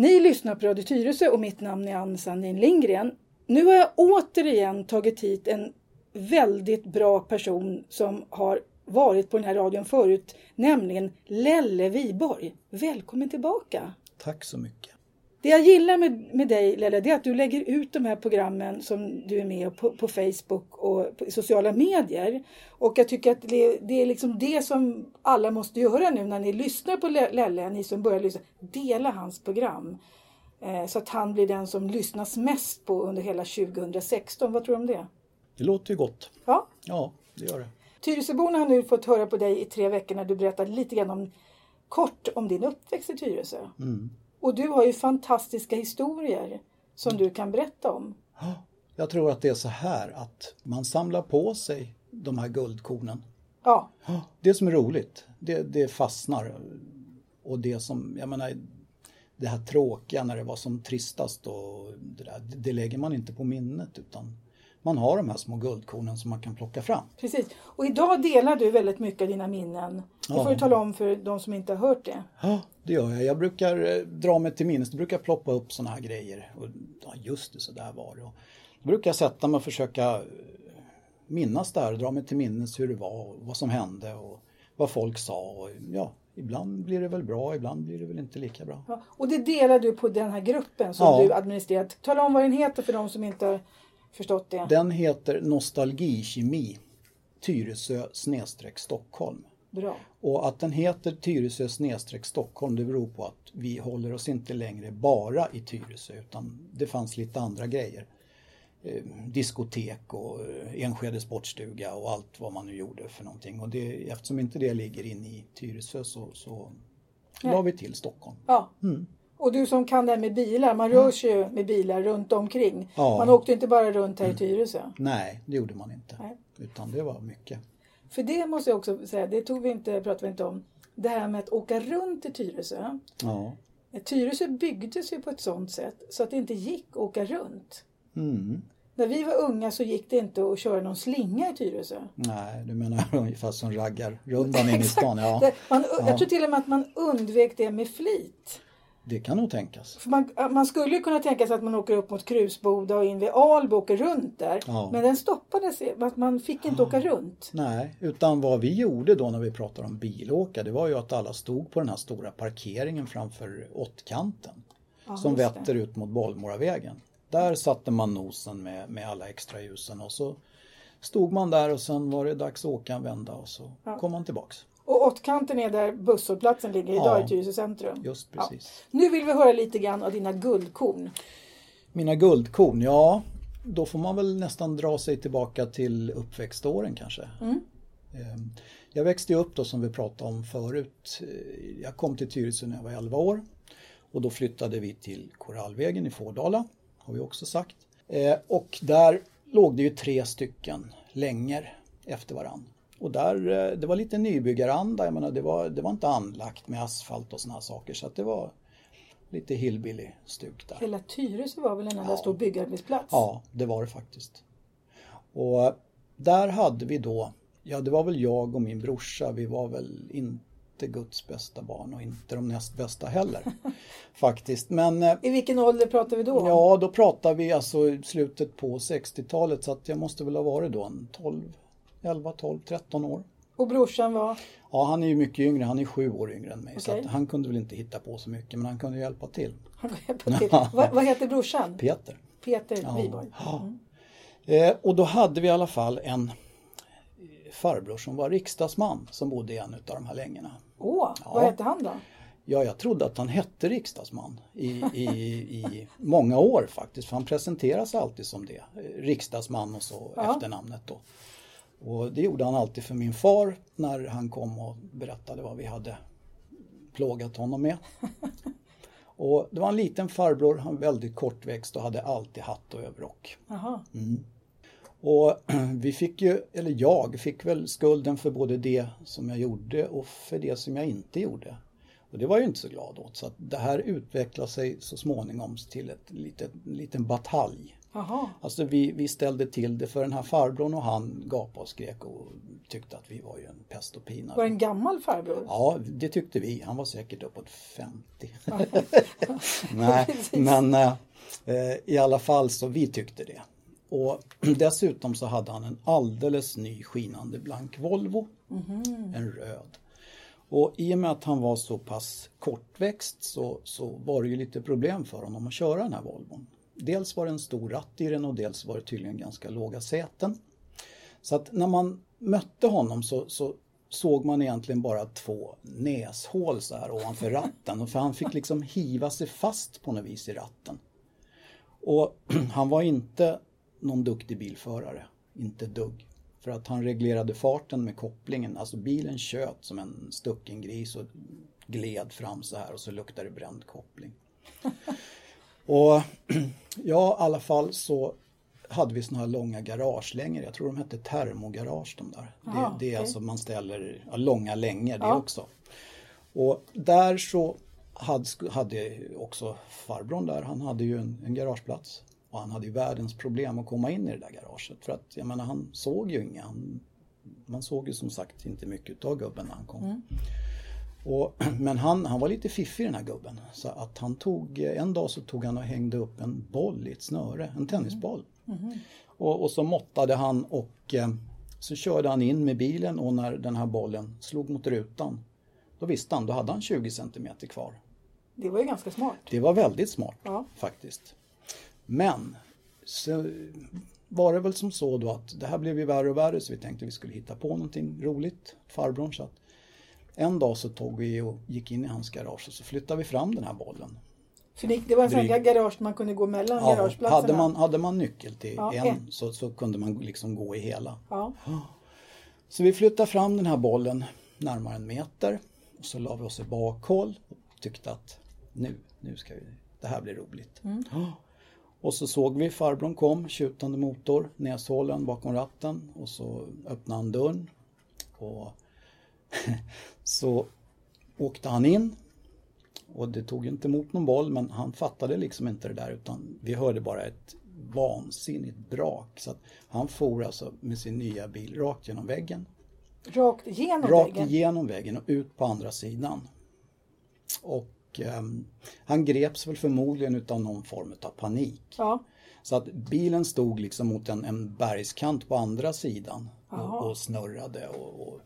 Ni lyssnar på Radio Tyresö och mitt namn är Ann Sandin Lindgren. Nu har jag återigen tagit hit en väldigt bra person som har varit på den här radion förut, nämligen Lelle Viborg. Välkommen tillbaka! Tack så mycket! Det jag gillar med, med dig Lelle, det är att du lägger ut de här programmen som du är med på, på Facebook och på sociala medier. Och jag tycker att det, det, är liksom det som alla måste göra nu när ni lyssnar på Lelle, ni som börjar lyssna. Dela hans program. Eh, så att han blir den som lyssnas mest på under hela 2016. Vad tror du om det? Det låter ju gott. Ja, ja det gör det. Tyresöborna har nu fått höra på dig i tre veckor när du berättade lite grann om kort om din uppväxt i Tyresö. Mm. Och du har ju fantastiska historier som du kan berätta om. Jag tror att det är så här att man samlar på sig de här guldkornen. Ja. Det som är roligt, det, det fastnar. Och det som, jag menar, det här tråkiga när det var som tristast och det, där, det lägger man inte på minnet utan man har de här små guldkornen som man kan plocka fram. Precis. Och idag delar du väldigt mycket av dina minnen. Det får ja. du tala om för de som inte har hört det. Ja, det gör jag. Jag brukar eh, dra mig till minnes. Det brukar ploppa upp sådana här grejer. Och, ja, just det, så där var det. Och då brukar jag sätta mig och försöka eh, minnas det här, dra mig till minnes hur det var och vad som hände och vad folk sa. Och, ja, ibland blir det väl bra, ibland blir det väl inte lika bra. Ja, och det delar du på den här gruppen som ja. du administrerar. Tala om vad den heter för de som inte förstått det. Den heter Nostalgikemi Tyresö snedstreck Stockholm. Bra. Och att den heter Tyresö snedstreck Stockholm det beror på att vi håller oss inte längre bara i Tyresö utan det fanns lite andra grejer. Eh, diskotek och eh, Enskede sportstuga och allt vad man nu gjorde för någonting. Och det, eftersom inte det ligger inne i Tyresö så, så la vi till Stockholm. Ja. Mm. Och du som kan det här med bilar, man rör sig ju med bilar runt omkring. Ja. Man åkte inte bara runt här i mm. Tyresö. Nej, det gjorde man inte. Nej. Utan det var mycket. För det måste jag också säga, det tog vi inte, pratade vi inte om. Det här med att åka runt i Tyresö. Ja. Tyresö byggdes ju på ett sånt sätt så att det inte gick att åka runt. Mm. När vi var unga så gick det inte att köra någon slinga i Tyresö. Nej, du menar ungefär som raggarrundan inne i stan. Ja. Man, jag tror till och med att man undvek det med flit. Det kan nog tänkas. Man, man skulle kunna tänka sig att man åker upp mot Krusboda och in vid Alby och åker runt där. Ja. Men den stoppades, man fick inte ja. åka runt. Nej, utan vad vi gjorde då när vi pratade om bilåka det var ju att alla stod på den här stora parkeringen framför åttkanten. Ja, som vetter ut mot Bollmoravägen. Där satte man nosen med, med alla extra ljusen och så stod man där och sen var det dags att åka en vända och så kom man tillbaks. Och åttkanten är där busshållplatsen ligger idag ja, i Tyresö centrum. Just precis. Ja. Nu vill vi höra lite grann av dina guldkorn. Mina guldkorn, ja då får man väl nästan dra sig tillbaka till uppväxtåren kanske. Mm. Ehm, jag växte upp då som vi pratade om förut. Jag kom till Tyresö när jag var 11 år och då flyttade vi till Korallvägen i Fårdala, har vi också sagt. Ehm, och där låg det ju tre stycken länger efter varann. Och där, eh, det var lite nybyggaranda, jag menar det var, det var inte anlagt med asfalt och sådana saker så att det var lite hillbilly-stuk där. Hela Tyresö var väl en enda ja. stor byggarbetsplats? Ja, det var det faktiskt. Och där hade vi då, ja det var väl jag och min brorsa, vi var väl inte Guds bästa barn och inte de näst bästa heller. faktiskt. Men, eh, I vilken ålder pratar vi då? Ja, då pratar vi alltså slutet på 60-talet så att jag måste väl ha varit då en 12 11, 12, 13 år. Och brorsan var? Ja, han är ju mycket yngre. Han är sju år yngre än mig. Okay. Så han kunde väl inte hitta på så mycket, men han kunde hjälpa till. Han hjälpa till. vad, vad heter brorsan? Peter. Peter ja. Wiborg. Mm. Eh, och då hade vi i alla fall en farbror som var riksdagsman som bodde i en av de här längorna. Åh, ja. vad hette han då? Ja, jag trodde att han hette riksdagsman i, i, i många år faktiskt. För han presenterade sig alltid som det. Riksdagsman och så ja. efternamnet då. Och det gjorde han alltid för min far när han kom och berättade vad vi hade plågat honom med. Och det var en liten farbror, han var väldigt kortväxt och hade alltid hatt och överrock. Mm. Och vi fick ju, eller jag fick väl skulden för både det som jag gjorde och för det som jag inte gjorde. Och det var jag inte så glad åt. Så att det här utvecklade sig så småningom till ett litet, en liten batalj Aha. Alltså vi, vi ställde till det för den här farbrorn och han gapade och skrek och tyckte att vi var ju en pest och pina. Var det en gammal farbror? Ja, det tyckte vi. Han var säkert uppåt 50. Nej, men eh, i alla fall så vi tyckte det. Och dessutom så hade han en alldeles ny skinande blank Volvo. Mm. En röd. Och i och med att han var så pass kortväxt så, så var det ju lite problem för honom att köra den här Volvon. Dels var det en stor ratt i den och dels var det tydligen ganska låga säten. Så att när man mötte honom så, så såg man egentligen bara två näshål så här ovanför ratten. För han fick liksom hiva sig fast på något vis i ratten. Och han var inte någon duktig bilförare. Inte dugg. För att han reglerade farten med kopplingen. Alltså bilen tjöt som en stucken gris och gled fram så här och så luktade det bränd koppling. och ja, i alla fall så hade vi såna här långa garagelängor. Jag tror de hette termogarage de där. Aha, det, det är okej. alltså man ställer ja, långa längor det Ja. också. Och där så hade, hade också farbrorn där, han hade ju en, en garageplats. Och han hade ju världens problem att komma in i det där garaget. För att jag menar han såg ju inga. Han, man såg ju som sagt inte mycket av gubben när han kom. Och, men han, han var lite fiffig den här gubben. Så att han tog, en dag så tog han och hängde upp en boll i ett snöre, en tennisboll. Och, och så måttade han och eh, så körde han in med bilen och när den här bollen slog mot rutan då visste han, då hade han 20 centimeter kvar. Det var ju ganska smart. Det var väldigt smart Ja. faktiskt. Men så var det väl som så då att det här blev ju värre och värre så vi tänkte vi skulle hitta på någonting roligt. Farbrorn så att en dag så tog vi och gick in i hans garage och så flyttade vi fram den här bollen. För det, det var en sån här garage man kunde gå mellan Ja, garageplatserna. hade, man, hade man nyckel till Ja, en en. så, så kunde man liksom gå i hela. Ja. Så vi flyttade fram den här bollen närmare en meter och så la vi oss i bakhåll och tyckte att nu, nu ska vi, det här blir roligt. Ja. Och så såg vi farbrorn kom, tjutande motor, näshålen bakom ratten och så öppnade han dörren. Och så åkte han in och det tog inte emot någon boll men han fattade liksom inte det där utan vi hörde bara ett vansinnigt brak. Så han for alltså med sin nya bil rakt genom väggen. Rakt igenom Rakt väggen. igenom väggen och ut på andra sidan. Och ehm, han greps väl förmodligen utav någon form av panik. Ja. Så att bilen stod liksom mot en, en bergskant på andra sidan och, och snurrade. Och, och,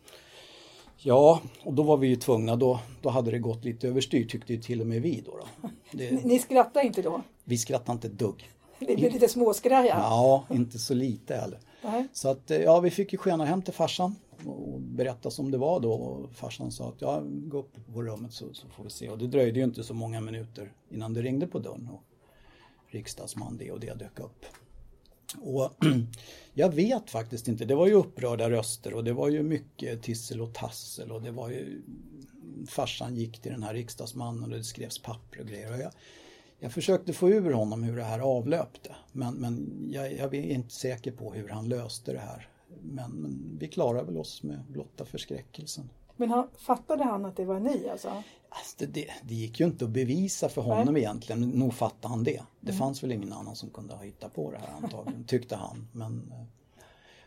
ja, och då var vi ju tvungna, då, då hade det gått lite överstyr tyckte ju till och med vi då. då. Ni, Det, ni skrattar inte då? vi skrattade inte ett dugg. Det blir lite småskraja? Ja, inte så lite heller. Nej. Så att eh, ja, vi fick ju skena hem till farsan och berätta som det var då. Och farsan sa att ja, gå upp på rummet så, så får vi se. Och det dröjde ju inte så många minuter innan det ringde på dörren och riksdagsman det och det dök upp. Och jag vet faktiskt inte, det var ju upprörda röster och det var ju mycket tissel och tassel och det var ju farsan gick till den här riksdagsmannen och det skrevs papper och grejer. Och jag, jag försökte få ur honom hur det här avlöpte men, men jag, jag är inte säker på hur han löste det här. Men, men vi klarade väl oss med blotta förskräckelsen. Men han, fattade han att det var ni alltså? Alltså det, det, gick ju inte att bevisa för honom egentligen, nog fattade han det. Det fanns väl ingen annan som kunde ha hittat på det här antagligen, tyckte han. Men eh,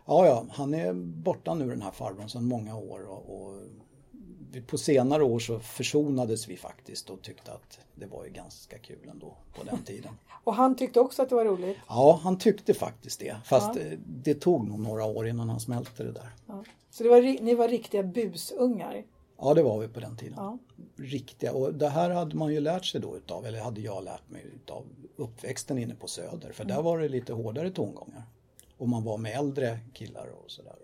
ja, ja, han är borta nu den här farbrorn sedan många år och, och på senare år så försonades vi faktiskt och tyckte att det var ju ganska kul ändå på den tiden. Och han tyckte också att det var roligt? Ja, han tyckte faktiskt det. Fast eh, det tog nog några år innan han smälte det där. Ja. Så det var, ni var riktiga busungar? Ja, det var vi på den tiden. Ja. Riktiga. Och det här hade man ju lärt sig då utav, eller hade jag lärt mig utav uppväxten inne på Söder. För där var det lite hårdare tongångar. Och man var med äldre killar och sådär.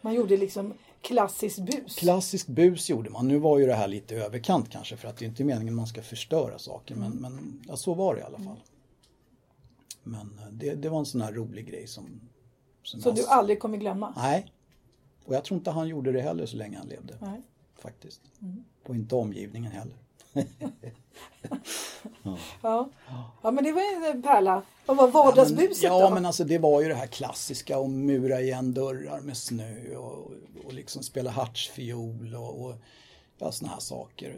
Man gjorde liksom klassisk bus? Klassiskt bus gjorde man. Nu var ju det här lite överkant kanske för att det är inte meningen man ska förstöra saker. Men, men ja, så var det i alla fall. Men eh, det, det var en sån här rolig grej som... som Som jag- du aldrig kommer glömma? Nej. Och jag tror inte han gjorde det heller så länge han levde. Nej. Faktiskt. Och inte omgivningen heller. Ja. ja, men det var en pärla. Vad var vardagsbuset ja, då? men alltså det var ju det här klassiska att mura igen dörrar med snö och, och liksom spela hartsfiol och, och ja, såna här saker.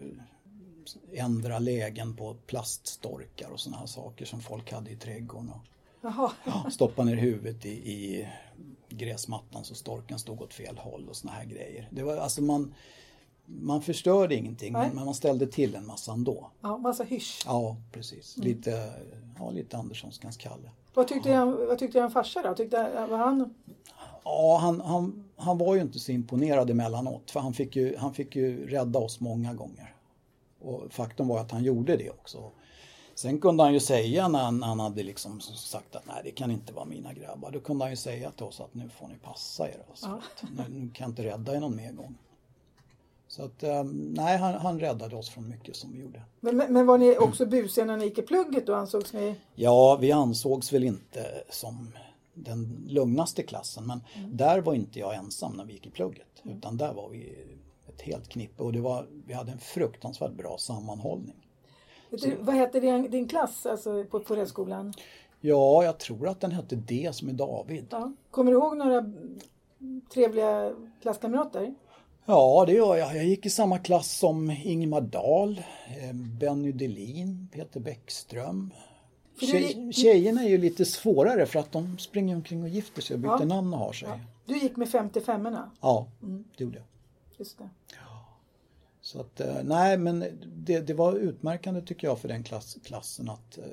Ändra lägen på plaststorkar och såna här saker som folk hade i trädgården. Och, Jaha. Stoppa ner huvudet i, i gräsmattan så storken stod åt fel håll och såna här grejer. Det var alltså man man förstörde ingenting Nej. men man ställde till en massa ändå. Ja, massa hysch. Ja, precis. Lite, ja, lite Anderssonskans Kalle. Vad tyckte han, vad tyckte han farsa då? Tyckte, var han... Ja, han, han, han var ju inte så imponerad emellanåt för han fick, ju, han fick ju rädda oss många gånger. Och faktum var att han gjorde det också. Sen kunde han ju säga när han, han hade liksom sagt att nej det kan inte vara mina grabbar. Då kunde han ju säga till oss att nu får ni passa er. Alltså, att nu, nu kan jag inte rädda er någon mer gång. Så att eh, nej, han, han räddade oss från mycket som vi gjorde. Men, men, var ni också busiga när ni gick i plugget då? Ansågs ni... Ja, vi ansågs väl inte som den lugnaste klassen men där var inte jag ensam när vi gick i plugget utan där var vi ett helt knippe och det var, vi hade en fruktansvärt bra sammanhållning. Du, vad hette din, din klass alltså, på, på? Ja, jag tror att den hette D som är David. Ja. Kommer du ihåg några trevliga klasskamrater? Ja, det gör jag. Jag gick i samma klass som Ingmar Dahl, eh, Benny Delin, Peter Bäckström. Tjej, tjejerna är ju lite svårare för att de springer omkring och gifter sig och byter Ja. namn och har sig. Ja. Ja, Du gick med 55orna? det gjorde jag. Just det. Så att, eh, nej men det, det var utmärkande tycker jag för den klass, klassen att eh,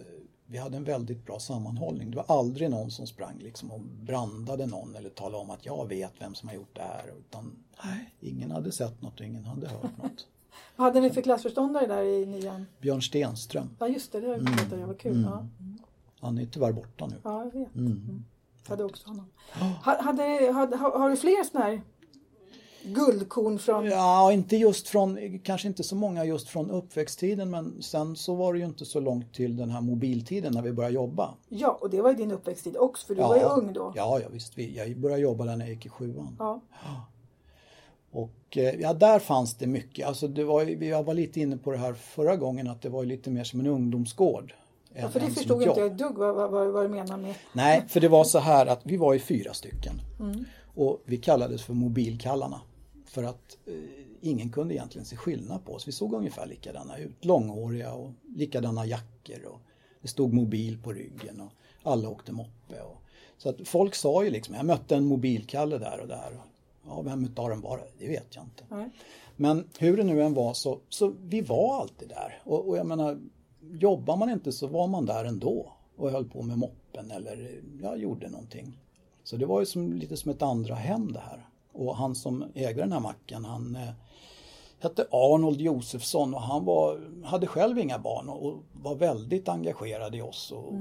vi hade en väldigt bra sammanhållning. Det var aldrig någon som sprang liksom och brandade någon eller talade om att jag vet vem som har gjort det här. Utan nej, ingen hade sett något och ingen hade hört något. Vad hade ni för klassförståndare där i nian? Björn Stenström, Ja just det, det pratade jag, vad kul. Ja. han är tyvärr borta nu. ja, jag vet. Mm. Jag hade också honom. Ha- Hade, hade, har, har du fler sådana här guldkorn från... Ja, inte just från, kanske inte så många just från uppväxttiden men sen så var det ju inte så långt till den här mobiltiden när vi började jobba. Ja, och det var ju din uppväxttid också för du var ju ung då. Ja, ja visst. Vi, jag började jobba när jag gick i sjuan. Ja. Och eh, ja, där fanns det mycket. Alltså det var, jag var lite inne på det här förra gången att det var lite mer som en ungdomsgård. Ja, för det förstod inte jag ett dugg vad, vad, vad, vad du menar med. Nej, för det var så här att vi var ju fyra stycken. Mm. Och vi kallades för mobilkallarna. För att eh, ingen kunde egentligen se skillnad på oss. Vi såg ungefär likadana ut. Långhåriga och likadana jackor. Och det stod mobil på ryggen och alla åkte moppe. Och, så att folk sa ju liksom, jag mötte en mobilkalle där och där. Och, ja, vem utav dem var det? Det vet jag inte. Nej. Men hur det nu än var så, så vi var alltid där. Och, och jag menar, jobbar man inte så var man där ändå. Och höll på med moppen eller ja, gjorde någonting. Så det var ju som, lite som ett andra hem det här. Och han som ägde den här macken han eh, hette Arnold Josefsson och han var, hade själv inga barn och, var väldigt engagerad i oss. Och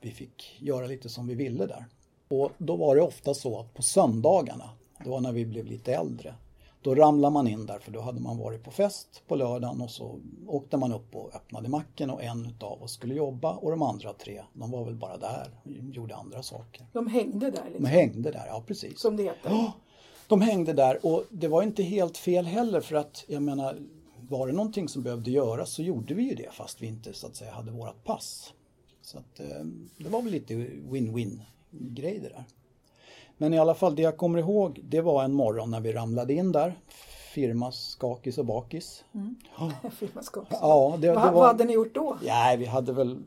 Vi fick göra lite som vi ville där. Och då var det ofta så att på söndagarna, det var när vi blev lite äldre, då ramlade man in där för då hade man varit på fest på lördagen och så åkte man upp och öppnade macken och en utav oss skulle jobba och de andra tre, de var väl bara där och gjorde andra saker. De hängde där De liksom, hängde där, ja precis. som det heter. Ja, de hängde där och det var inte helt fel heller för att jag menar var det någonting som behövde göras så gjorde vi ju det fast vi inte så att säga hade vårat pass. Så att eh, det var väl lite win-win grej det där. Men i alla fall det jag kommer ihåg det var en morgon när vi ramlade in där. Firma skakis och bakis. Firmaskap. Ja, det, det Vad, vad var... hade ni gjort då? Ja, vi hade väl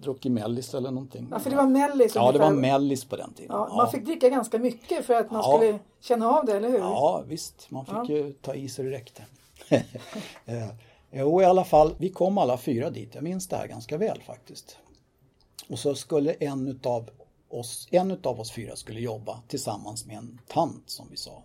druckit mellis eller någonting. Ja, för det var mellis Ja, det var mellis på den tiden. Ja, man fick dricka ganska mycket för att man Ja. skulle känna av det, eller hur? Ja, visst. Man fick Ja. ju ta i så det räckte. Eh, Jo, i alla fall, vi kom alla fyra dit. Jag minns det här ganska väl faktiskt. Och så skulle en utav oss, en utav oss fyra skulle jobba tillsammans med en tant som vi sa.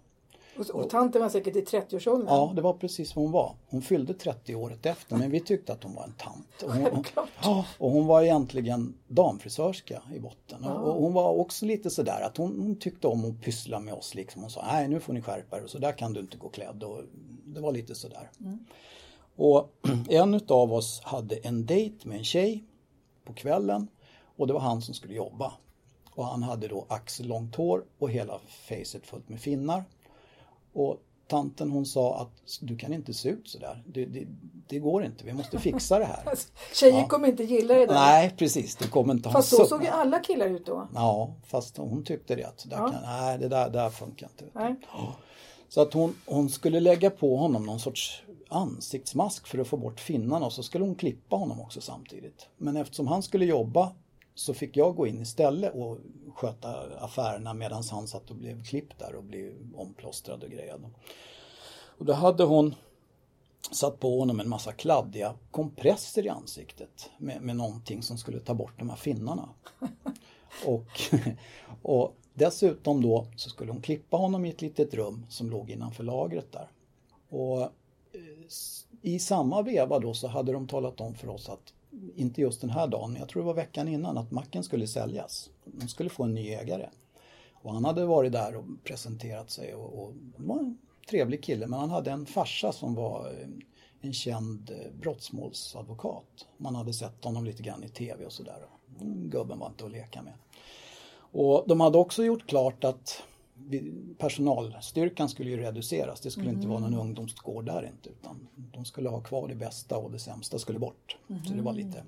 Och, och tanten var säkert i 30-årsåldern. Ja, det var precis vad hon var. Hon fyllde 30 året efter men vi tyckte att hon var en tant. Och hon, Självklart. ja, och hon var egentligen damfrisörska i botten. Och, och hon var också lite sådär att hon, hon tyckte om att pyssla med oss. Liksom. Hon sa, nej nu får ni skärpa er och så där kan du inte gå klädd. Och det var lite sådär. Och en utav oss hade en dejt med en tjej på kvällen och det var han som skulle jobba. Och han hade då axellångt hår och hela facet fullt med finnar. Och tanten hon sa att du kan inte se ut sådär. Det, det, det går inte, vi måste fixa det här. Alltså, Tjejer Ja. kommer inte gilla det där. Nej precis, det kommer inte ha Fast så såg ju alla killar ut då. Ja, fast hon tyckte det att där Ja. kan, nej, det där, där funkar inte. Nej. Så att hon, hon skulle lägga på honom någon sorts ansiktsmask för att få bort finnarna och så skulle hon klippa honom också samtidigt. Men eftersom han skulle jobba så fick jag gå in istället och sköta affärerna medan han satt och blev klippt där och blev omplåstrad och grejad. Och då hade hon satt på honom en massa kladdiga kompresser i ansiktet med, med någonting som skulle ta bort de här finnarna. Och, och dessutom då så skulle hon klippa honom i ett litet rum som låg innanför lagret där. Och eh, i samma veva då så hade de talat om för oss att inte just den här dagen, men jag tror det var veckan innan, att macken skulle säljas. De skulle få en ny ägare. Och han hade varit där och presenterat sig och, och var en trevlig kille, men han hade en farsa som var eh, en känd eh, brottsmålsadvokat. Man hade sett honom lite grann i tv och sådär. Gubben var inte att leka med. Och de hade också gjort klart att personalstyrkan skulle ju reduceras. Det skulle mm. inte vara någon ungdomsgård där inte utan de skulle ha kvar det bästa och det sämsta skulle bort. Mm. Så det var lite,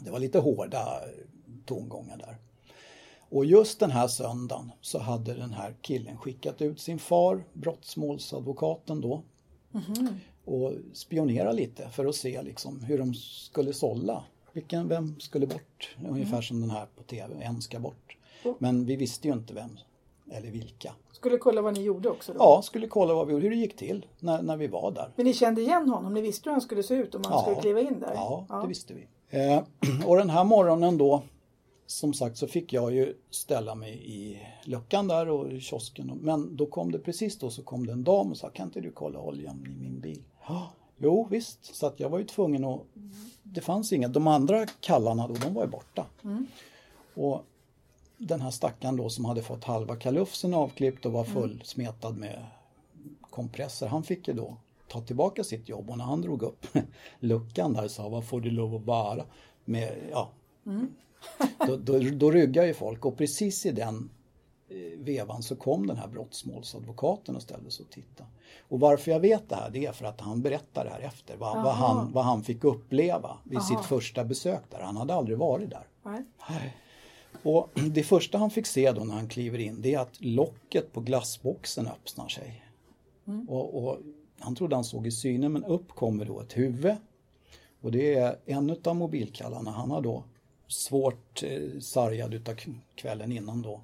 det var lite hårda tongångar där. Och just den här söndagen så hade den här killen skickat ut sin far, brottsmålsadvokaten då, mm. och spionera lite för att se liksom hur de skulle sålla. Vilken, vem skulle bort? Ungefär mm. som den här på TV, en ska bort. Men vi visste ju inte vem eller vilka. Skulle kolla vad ni gjorde också? Då? Ja, skulle kolla vad vi, hur det gick till när, när vi var där. Men ni kände igen honom? Ni visste hur han skulle se ut om han ja, skulle kliva in där? Ja, ja. det visste vi. Eh, och den här morgonen då som sagt så fick jag ju ställa mig i luckan där och i kiosken. Men då kom det precis då så kom det en dam och sa kan inte du kolla oljan i min bil? Jo visst, så att jag var ju tvungen att Det fanns inga, de andra kallarna då de var ju borta. Mm. Och den här stackaren då som hade fått halva kalufsen avklippt och var mm. fullsmetad med kompresser. Han fick ju då ta tillbaka sitt jobb och när han drog upp luckan där sa vad får du lov att vara? Med, ja, mm. då, då, då ryggar ju folk och precis i den eh, vevan så kom den här brottsmålsadvokaten och ställde sig och tittade. Och varför jag vet det här det är för att han berättar det här efter vad, vad han, vad han fick uppleva vid Aha. sitt första besök där. Han hade aldrig varit där. Nej. Och det första han fick se då när han kliver in det är att locket på glassboxen öppnar sig. Mm. Och, och, han trodde han såg i synen men upp kommer då ett huvud. Och det är en av mobilkallarna. Han har då svårt eh, sargad utav kvällen innan då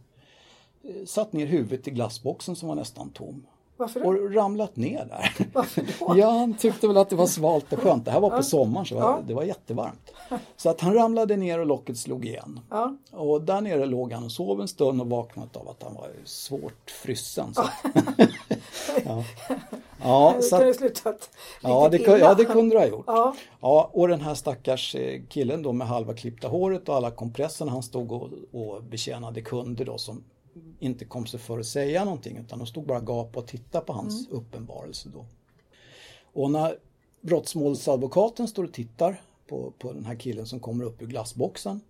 eh, satt ner huvudet i glassboxen som var nästan tom. Varför då? Och ramlat ner där. Varför då? Ja, han tyckte väl att det var svalt och skönt. Det här var på sommaren så ja. det var jättevarmt. Så att han ramlade ner och locket slog igen. Ja. Och där nere låg han och sov en stund och vaknade av att han var svårt frysen. Så. ja. Ja, det kunde slutat ja, det, ja, det kunde det ha gjort. Ja. ja, och den här stackars eh, killen då med halva klippta håret och alla kompresserna han stod och, och betjänade kunder då som inte kom sig för att säga någonting utan de stod bara gap och tittade på hans mm. uppenbarelse då. Och när brottsmålsadvokaten står och tittar på, på den här killen som kommer upp ur glassboxen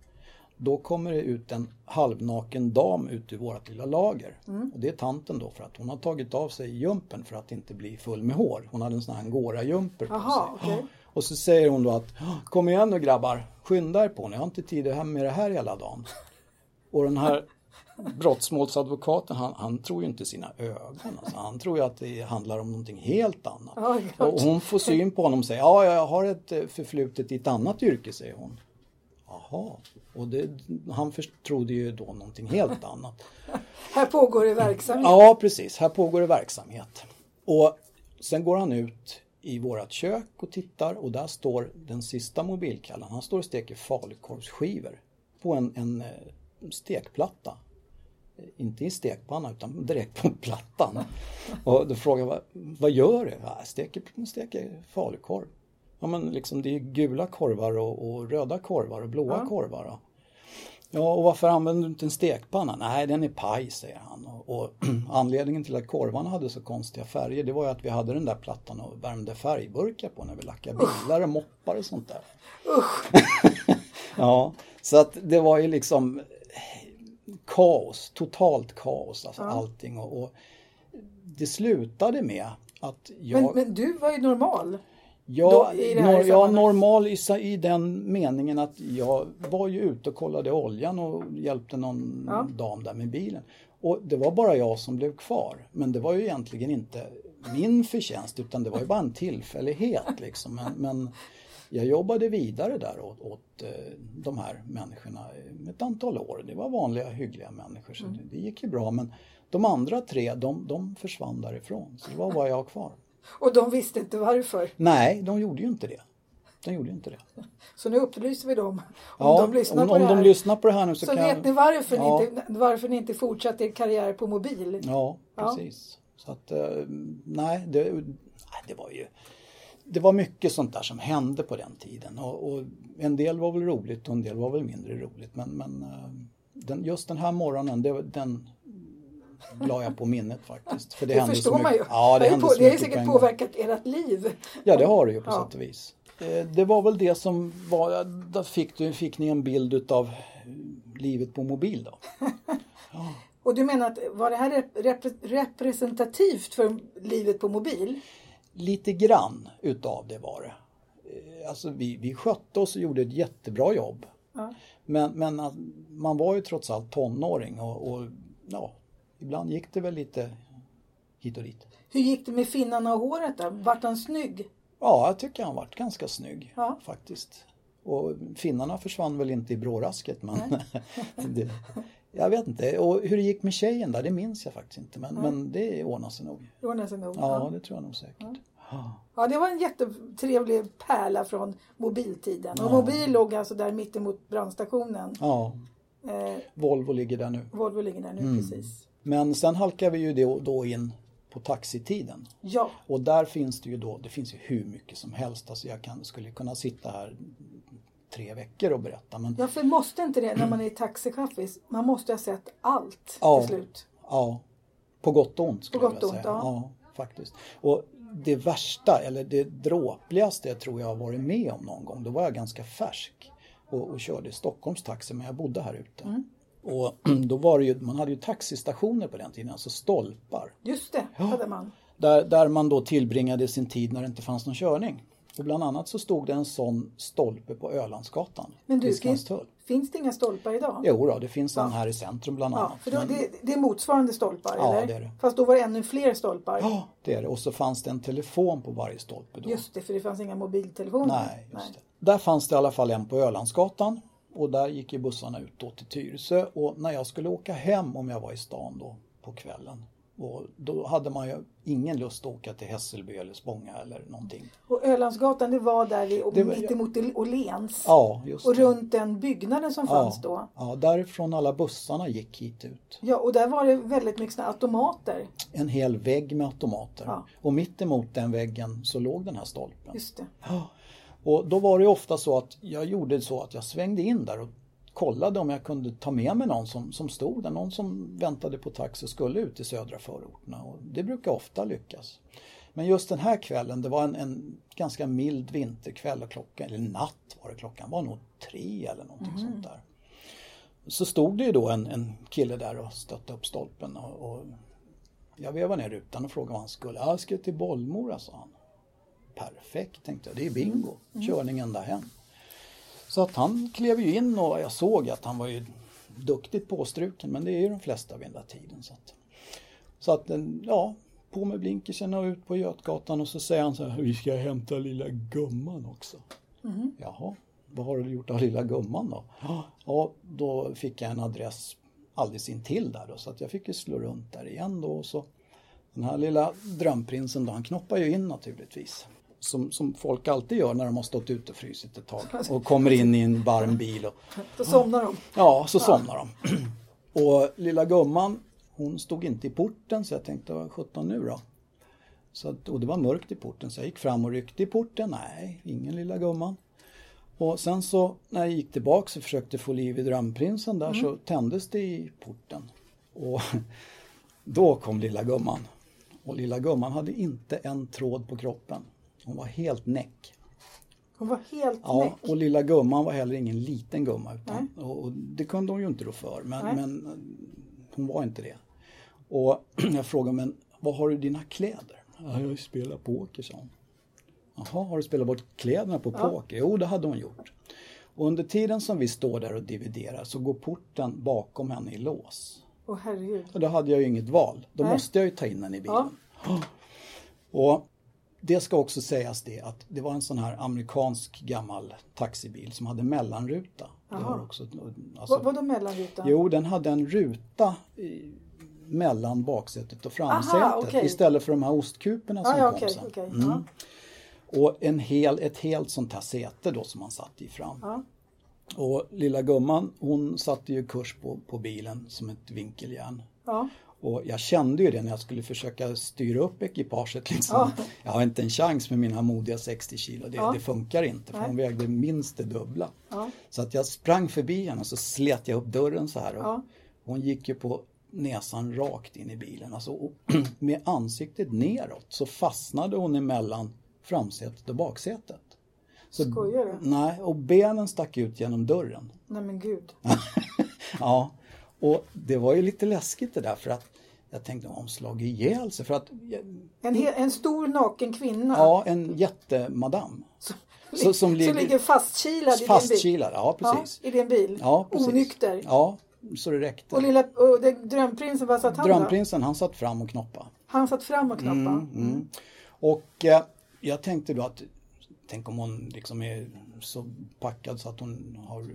då kommer det ut en halvnaken dam ut ur vårt lilla lager. Mm. Och det är tanten då för att hon har tagit av sig jumpen för att inte bli full med hår. Hon hade en sån här angora-jumper på Aha, sig. Okay. Och så säger hon då att Kom igen nu grabbar, skynda er på, ni har inte tid att med det här hela dagen. Och den här brottsmålsadvokaten han, han, tror ju inte sina ögon. Alltså. Han tror ju att det handlar om någonting helt annat. Oh, och hon får syn på honom och säger ja, jag har ett eh, förflutet i ett annat yrke, säger hon. Jaha, och det, han trodde ju då någonting helt annat. här pågår det verksamhet. Ja, precis. Här pågår det verksamhet. Och sen går han ut i vårat kök och tittar och där står den sista mobilkallan. Han står och steker falukorvsskivor på en, en eh, stekplatta inte i stekpanna utan direkt på plattan. Och då frågade jag, vad, vad gör du? Jag steker, steker falukorv. Ja men liksom det är gula korvar och, och röda korvar och blåa ja. korvar. Då. Ja och varför använder du inte en stekpanna? Nej den är paj säger han. Och, och anledningen till att korvarna hade så konstiga färger det var ju att vi hade den där plattan och värmde färgburkar på när vi lackade bilar och moppar och sånt där. ja, så att det var ju liksom kaos, totalt kaos, alltså ja. allting. Och, och, det slutade med att jag... Men, men du var ju normal. Ja, nor ja normal i, i, den meningen att jag var ju ute och kollade oljan och hjälpte någon ja. dam där med bilen. Och det var bara jag som blev kvar. Men det var ju egentligen inte min förtjänst utan det var ju bara en tillfällighet liksom. Men, men jag jobbade vidare där åt, åt eh, de här människorna ett antal år. Det var vanliga hyggliga människor så mm. det, det, gick ju bra men de andra tre de, de försvann därifrån så det var bara jag kvar. Och de visste inte varför? Nej, de gjorde ju inte det. De gjorde inte det. Så nu upplyser vi dem. Om ja, de lyssnar om, om de lyssnar på det här nu så, så kan vet ni varför, ja. ni inte, varför ni inte fortsatte er karriär på mobil. Ja, precis. Ja. Så att, eh, nej, det, det var ju det var mycket sånt där som hände på den tiden och, och, en del var väl roligt och en del var väl mindre roligt men, men eh, den, just den här morgonen det, den la jag på minnet faktiskt. För det, det förstår man ju. Ja, det, det, på, det har säkert påverkat ert liv. Ja det har det ju på ja. sätt och vis. Eh, det var väl det som var, då fick, du, fick ni en bild utav livet på mobil då. Ja. Och du menar att var det här rep representativt för livet på mobil? Lite grann utav det var det. Eh, alltså vi, vi skötte oss och gjorde ett jättebra jobb. Ja. Men, men man var ju trots allt tonåring och, och ja, ibland gick det väl lite hit och dit. Hur gick det med finnarna och håret då? Vart han snygg? Ja, jag tycker han vart ganska snygg ja. faktiskt. Och finnarna försvann väl inte i brårasket men det, jag vet inte. Och hur det gick med tjejen där, det minns jag faktiskt inte. Men, men det ordnar sig nog. Det ordnar sig nog. Ja, det tror jag nog säkert. Ja. ja, det var en jättetrevlig pärla från mobiltiden. Och mobil låg alltså där mittemot brandstationen. Ja. Eh, Volvo ligger där nu. Volvo ligger där nu, mm. precis. Men sen halkar vi ju då, då in på taxitiden. Ja. Och där finns det ju då, det finns ju hur mycket som helst. Alltså jag kan, skulle kunna sitta här tre veckor och berätta. Men... Ja, för måste inte det när man är taxichaffis? Man måste ha sett allt ja, till slut. Ja, på gott och ont skulle på jag vilja säga. Ja. ja. faktiskt. Och det värsta, eller det dråpligaste jag tror jag har varit med om någon gång, då var jag ganska färsk och, och körde Stockholms taxi, men jag bodde här ute. Mm. Och då var det ju, man hade ju taxistationer på den tiden, alltså stolpar. Just det, hade man. Där, där man då tillbringade sin tid när det inte fanns någon körning. Och bland annat så stod det en sån stolpe på Ölandsgatan. Men du, finns det inga stolpar idag? Jo då, det finns en här i centrum bland annat. Ja, för då, Men... det, det, är motsvarande stolpar ja, eller? Det är det. Fast då var det ännu fler stolpar? Ja, det är det. Och så fanns det en telefon på varje stolpe då. Just det, för det fanns inga mobiltelefoner. Nej, just Nej. det. Där fanns det i alla fall en på Ölandsgatan. Och där gick ju bussarna ut då till Tyresö och när jag skulle åka hem om jag var i stan då på kvällen och då hade man ju ingen lust att åka till Hässelby eller Spånga eller någonting. Och Ölandsgatan det var där vid, det var, mittemot Åhléns? Ja, just Och det. runt den byggnaden som ja, fanns då? Ja, därifrån alla bussarna gick hit ut. Ja, och där var det väldigt mycket automater? En hel vägg med automater. Ja. Och mittemot den väggen så låg den här stolpen. Just det. Ja. Och då var det ofta så att jag gjorde så att jag svängde in där och kollade om jag kunde ta med mig någon som, som stod där, någon som väntade på taxi och skulle ut i södra förorterna. Och det brukar ofta lyckas. Men just den här kvällen, det var en, en ganska mild vinterkväll och klockan, eller natt var det, klockan var nog tre eller någonting mm. sånt där. Så stod det ju då en, en kille där och stötte upp stolpen och, och jag vevade ner rutan och frågade vad han skulle. Ja, jag ska till Bollmora, sa han. Perfekt, tänkte jag. Det är bingo. Mm. Körning ända hem. Så att han klev ju in och jag såg att han var ju duktigt påstruken men det är ju de flesta vid den där tiden. Så att, så att ja, på med blinkersen och ut på Götgatan och så säger han så här, vi ska hämta lilla gumman också. Mm. Jaha, vad har du gjort av lilla gumman då? Ja, då fick jag en adress alldeles intill där då så att jag fick ju slå runt där igen då och så den här lilla drömprinsen då, han knoppar ju in naturligtvis som, som folk alltid gör när de har stått ute och frysit ett tag och kommer in i en varm bil. Och, så somnar de. Ja, så somnar de. Och lilla gumman, hon stod inte i porten så jag tänkte, vad sjutton nu då? Så att, och det var mörkt i porten så jag gick fram och ryckte i porten. Nej, ingen lilla gumman. Och sen så när jag gick tillbaks och försökte få liv i drömprinsen där mm. så tändes det i porten. Och då kom lilla gumman. Och lilla gumman hade inte en tråd på kroppen. Hon var helt näck. Hon var helt ja, näck? och lilla gumman var heller ingen liten gumma. Utan, och det kunde hon ju inte då för. Men, men hon var inte det. Och jag frågade, men vad har du dina kläder? Ja, jag spelar poker, sa hon. Jaha, har du spelat bort kläderna på ja. poker? Jo, det hade hon gjort. Och under tiden som vi står där och dividerar så går porten bakom henne i lås. Åh herregud. Och då hade jag ju inget val. Då Nej. måste jag ju ta in henne i bilen. Ja. Och det ska också sägas det att det var en sån här amerikansk gammal taxibil som hade mellanruta. Också, alltså, Vad, vadå mellanruta? Jo, den hade en ruta i, mellan baksätet och framsätet Aha, okay. istället för de här ostkuporna som ah, ja, kom okay, sen. Okay, mm. ja. Och en hel, ett helt sånt här säte då som man satt i fram. Ja. Och lilla gumman hon satte ju kurs på, på bilen som ett vinkeljärn. Och jag kände ju det när jag skulle försöka styra upp ekipaget. Liksom. Ja. Jag har inte en chans med mina modiga 60 kilo. Det, ja. det funkar inte för Nej. hon vägde minst det dubbla. Ja. Så att jag sprang förbi henne och så slet jag upp dörren så här. Och Hon gick ju på näsan rakt in i bilen. Alltså, med ansiktet neråt så fastnade hon emellan framsätet och baksätet. Så, Skojar du? Nej, och benen stack ut genom dörren. Nej men gud. ja, och det var ju lite läskigt det där för att jag tänkte om slag ihjäl sig för att... En, en stor naken kvinna? Ja, en jättemadam. Så, så, som, ligger, ligger fastkilad, fastkilad ja, precis. Ja, I din bil? Ja, precis. Onykter? Ja, så det räckte. Och, lilla, och det, drömprinsen, vad satt han Drömprinsen, han satt fram och knoppa. Han satt fram och knoppa? Mm, mm. Och eh, jag tänkte då att tänk om hon liksom är så packad så att hon har,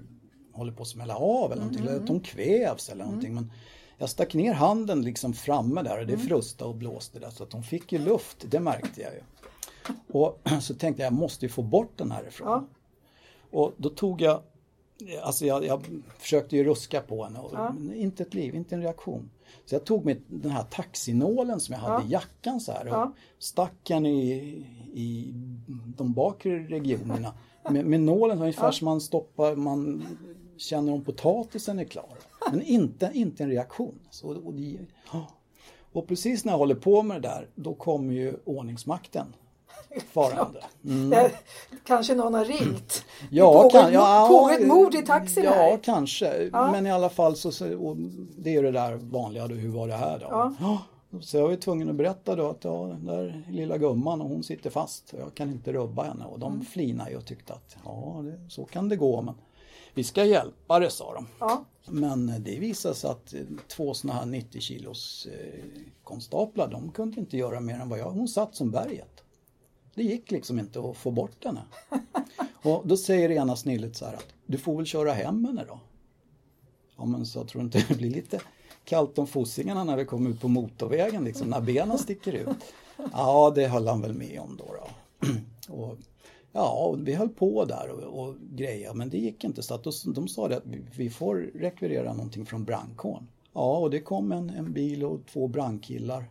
håller på att smälla av eller någonting, mm. eller att hon kvävs eller någonting. Mm. Men jag stack ner handen liksom framme där och det mm. frustade och blåste där så att hon fick ju luft, det märkte jag ju. Och så tänkte jag, jag måste ju få bort den härifrån. Ja. Och då tog jag, alltså jag, jag försökte ju ruska på henne och ja. inte ett liv, inte en reaktion. Så jag tog med den här taxinålen som jag hade ja. i jackan så här och ja. stack den i, i de bakre regionerna. Med, med nålen ungefär ja. som man stoppar, man känner om potatisen är klar. Men inte, inte en reaktion. Så, och, det, och precis när jag håller på med det där, då kommer ju ordningsmakten farande. Mm. Kanske någon har ringt. Ja, pågår, kan, ja, pågår ett mord i taxin Ja, här. kanske. Ja. Men i alla fall så, det är det där vanliga, då, hur var det här då? Ja. Så jag var tvungen att berätta då att ja, den där lilla gumman och hon sitter fast och jag kan inte rubba henne och de mm. flinade ju och tyckte att ja, det, så kan det gå men vi ska hjälpa det sa de. Ja. Men det visade sig att två sådana här 90 kilos eh, konstaplar de kunde inte göra mer än vad jag, hon satt som berget. Det gick liksom inte att få bort henne. Och då säger ena snillet så här att du får väl köra hem henne då. Ja men så tror inte det blir lite kallt om fossingarna när vi kommer ut på motorvägen liksom när benen sticker ut. Ja det höll han väl med om då. då. Och, ja, vi höll på där och, och greja men det gick inte så att de, sa det att vi, får rekvirera någonting från brandkåren. Ja och det kom en, en bil och två brandkillar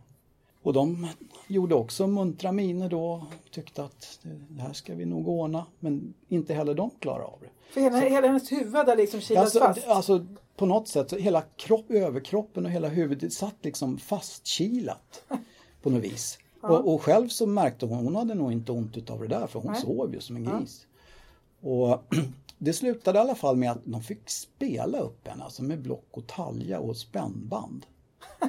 och de gjorde också muntra miner då och tyckte att det här ska vi nog ordna. Men inte heller de klarade av det. För hela, så, hela hennes huvud hade liksom kilats alltså, fast? Alltså på något sätt, så hela kropp, överkroppen och hela huvudet satt liksom fastkilat på något vis. Ja. Och, och, själv så märkte hon, hon hade nog inte ont av det där för hon Nej. sov ju som en gris. Ja. Och det slutade i alla fall med att de fick spela upp henne, alltså med block och talja och spännband.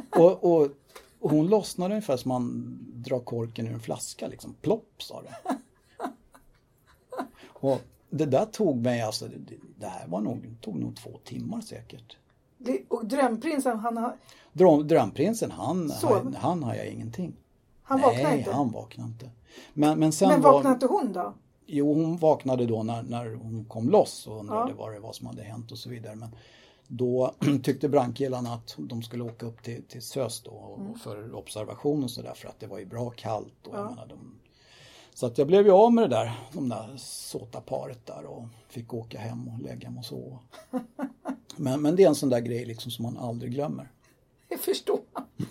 och, och och hon lossnade ungefär som man drar korken ur en flaska, liksom plopp sa det. Och det där tog mig, alltså det, det här var nog, tog nog två timmar säkert. Det, och drömprinsen, han har... Dröm, drömprinsen, han, han, han har jag ingenting. Han vaknade inte? Nej, han vaknade inte. Men, men, sen men vaknade var, inte hon då? Jo, hon vaknade då när, när hon kom loss och undrade ja. vad det var som hade hänt och så vidare. Men då tyckte brandkillarna att de skulle åka upp till, till SÖS då mm. för observation och sådär för att det var ju bra kallt. Och ja. menar, de, så att jag blev ju av med det där, de där såta paret där och fick åka hem och lägga mig och sova. Men, men det är en sån där grej liksom som man aldrig glömmer. Jag förstår.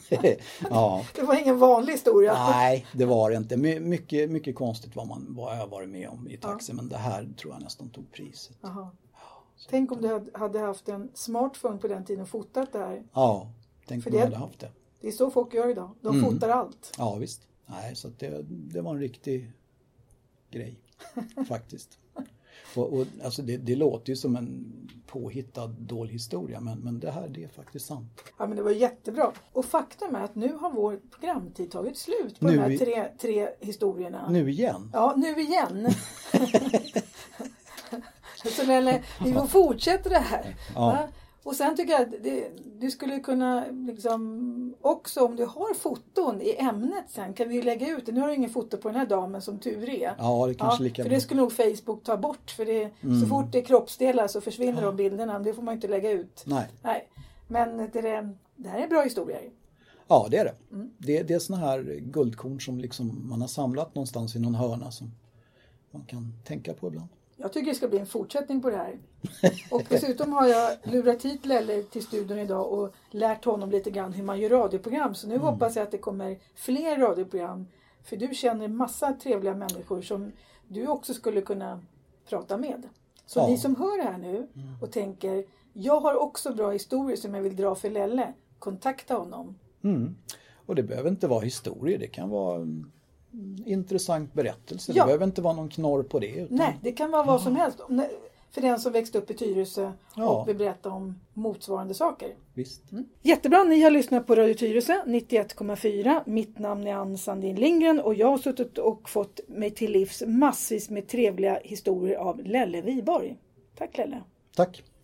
ja. Det var ingen vanlig historia. Nej, det var det inte. My, mycket, mycket konstigt vad, man, vad jag varit med om i taxi, ja. men det här tror jag nästan tog priset. Aha. Tänk om du hade haft en smartphone på den tiden och fotat det här. Ja, tänk För om jag hade haft det. Det är så folk gör idag. De mm. fotar allt. Ja visst. Nej, så det, det var en riktig grej faktiskt. Och, och, alltså det, det, låter ju som en påhittad dålig historia men, men det här det är faktiskt sant. Ja men det var jättebra. Och faktum är att nu har vår programtid tagit slut på nu de här tre, tre historierna. Nu igen? Ja, nu igen. Så Lelle, vi får fortsätta det här. Ja. Och sen tycker jag att det, du skulle kunna liksom också om du har foton i ämnet sen kan vi lägga ut det. Nu har du ingen foto på den här damen som tur är. Ja, det kanske ja, lika För det skulle nog Facebook ta bort. För det, mm. så fort det är kroppsdelar så försvinner ja. de bilderna. Det får man inte lägga ut. Nej. Nej. Men det, det här är bra historier. Ja, det är det. Mm. Det, det är såna här guldkorn som liksom man har samlat någonstans i någon hörna som man kan tänka på ibland. Jag tycker det ska bli en fortsättning på det här. Och dessutom har jag lurat hit Lelle till studion idag och lärt honom lite grann hur man gör radioprogram. Så nu mm. hoppas jag att det kommer fler radioprogram. För du känner massa trevliga människor som du också skulle kunna prata med. Så ja. ni som hör det här nu mm. och tänker jag har också bra historier som jag vill dra för Lelle. Kontakta honom. Mm. Och det behöver inte vara historier, det kan vara intressant berättelse. Ja. Det behöver inte vara någon knorr på det. Utan... Nej, det kan vara vad som helst. För den som växte upp i Tyresö ja. och vill berätta om motsvarande saker. Visst. Mm. Jättebra, ni har lyssnat på Radio Tyresö 91,4. Mitt namn är Ann Sandin Lindgren och jag har suttit och fått mig till livs massvis med trevliga historier av Lelle Viborg. Tack Lelle! Tack!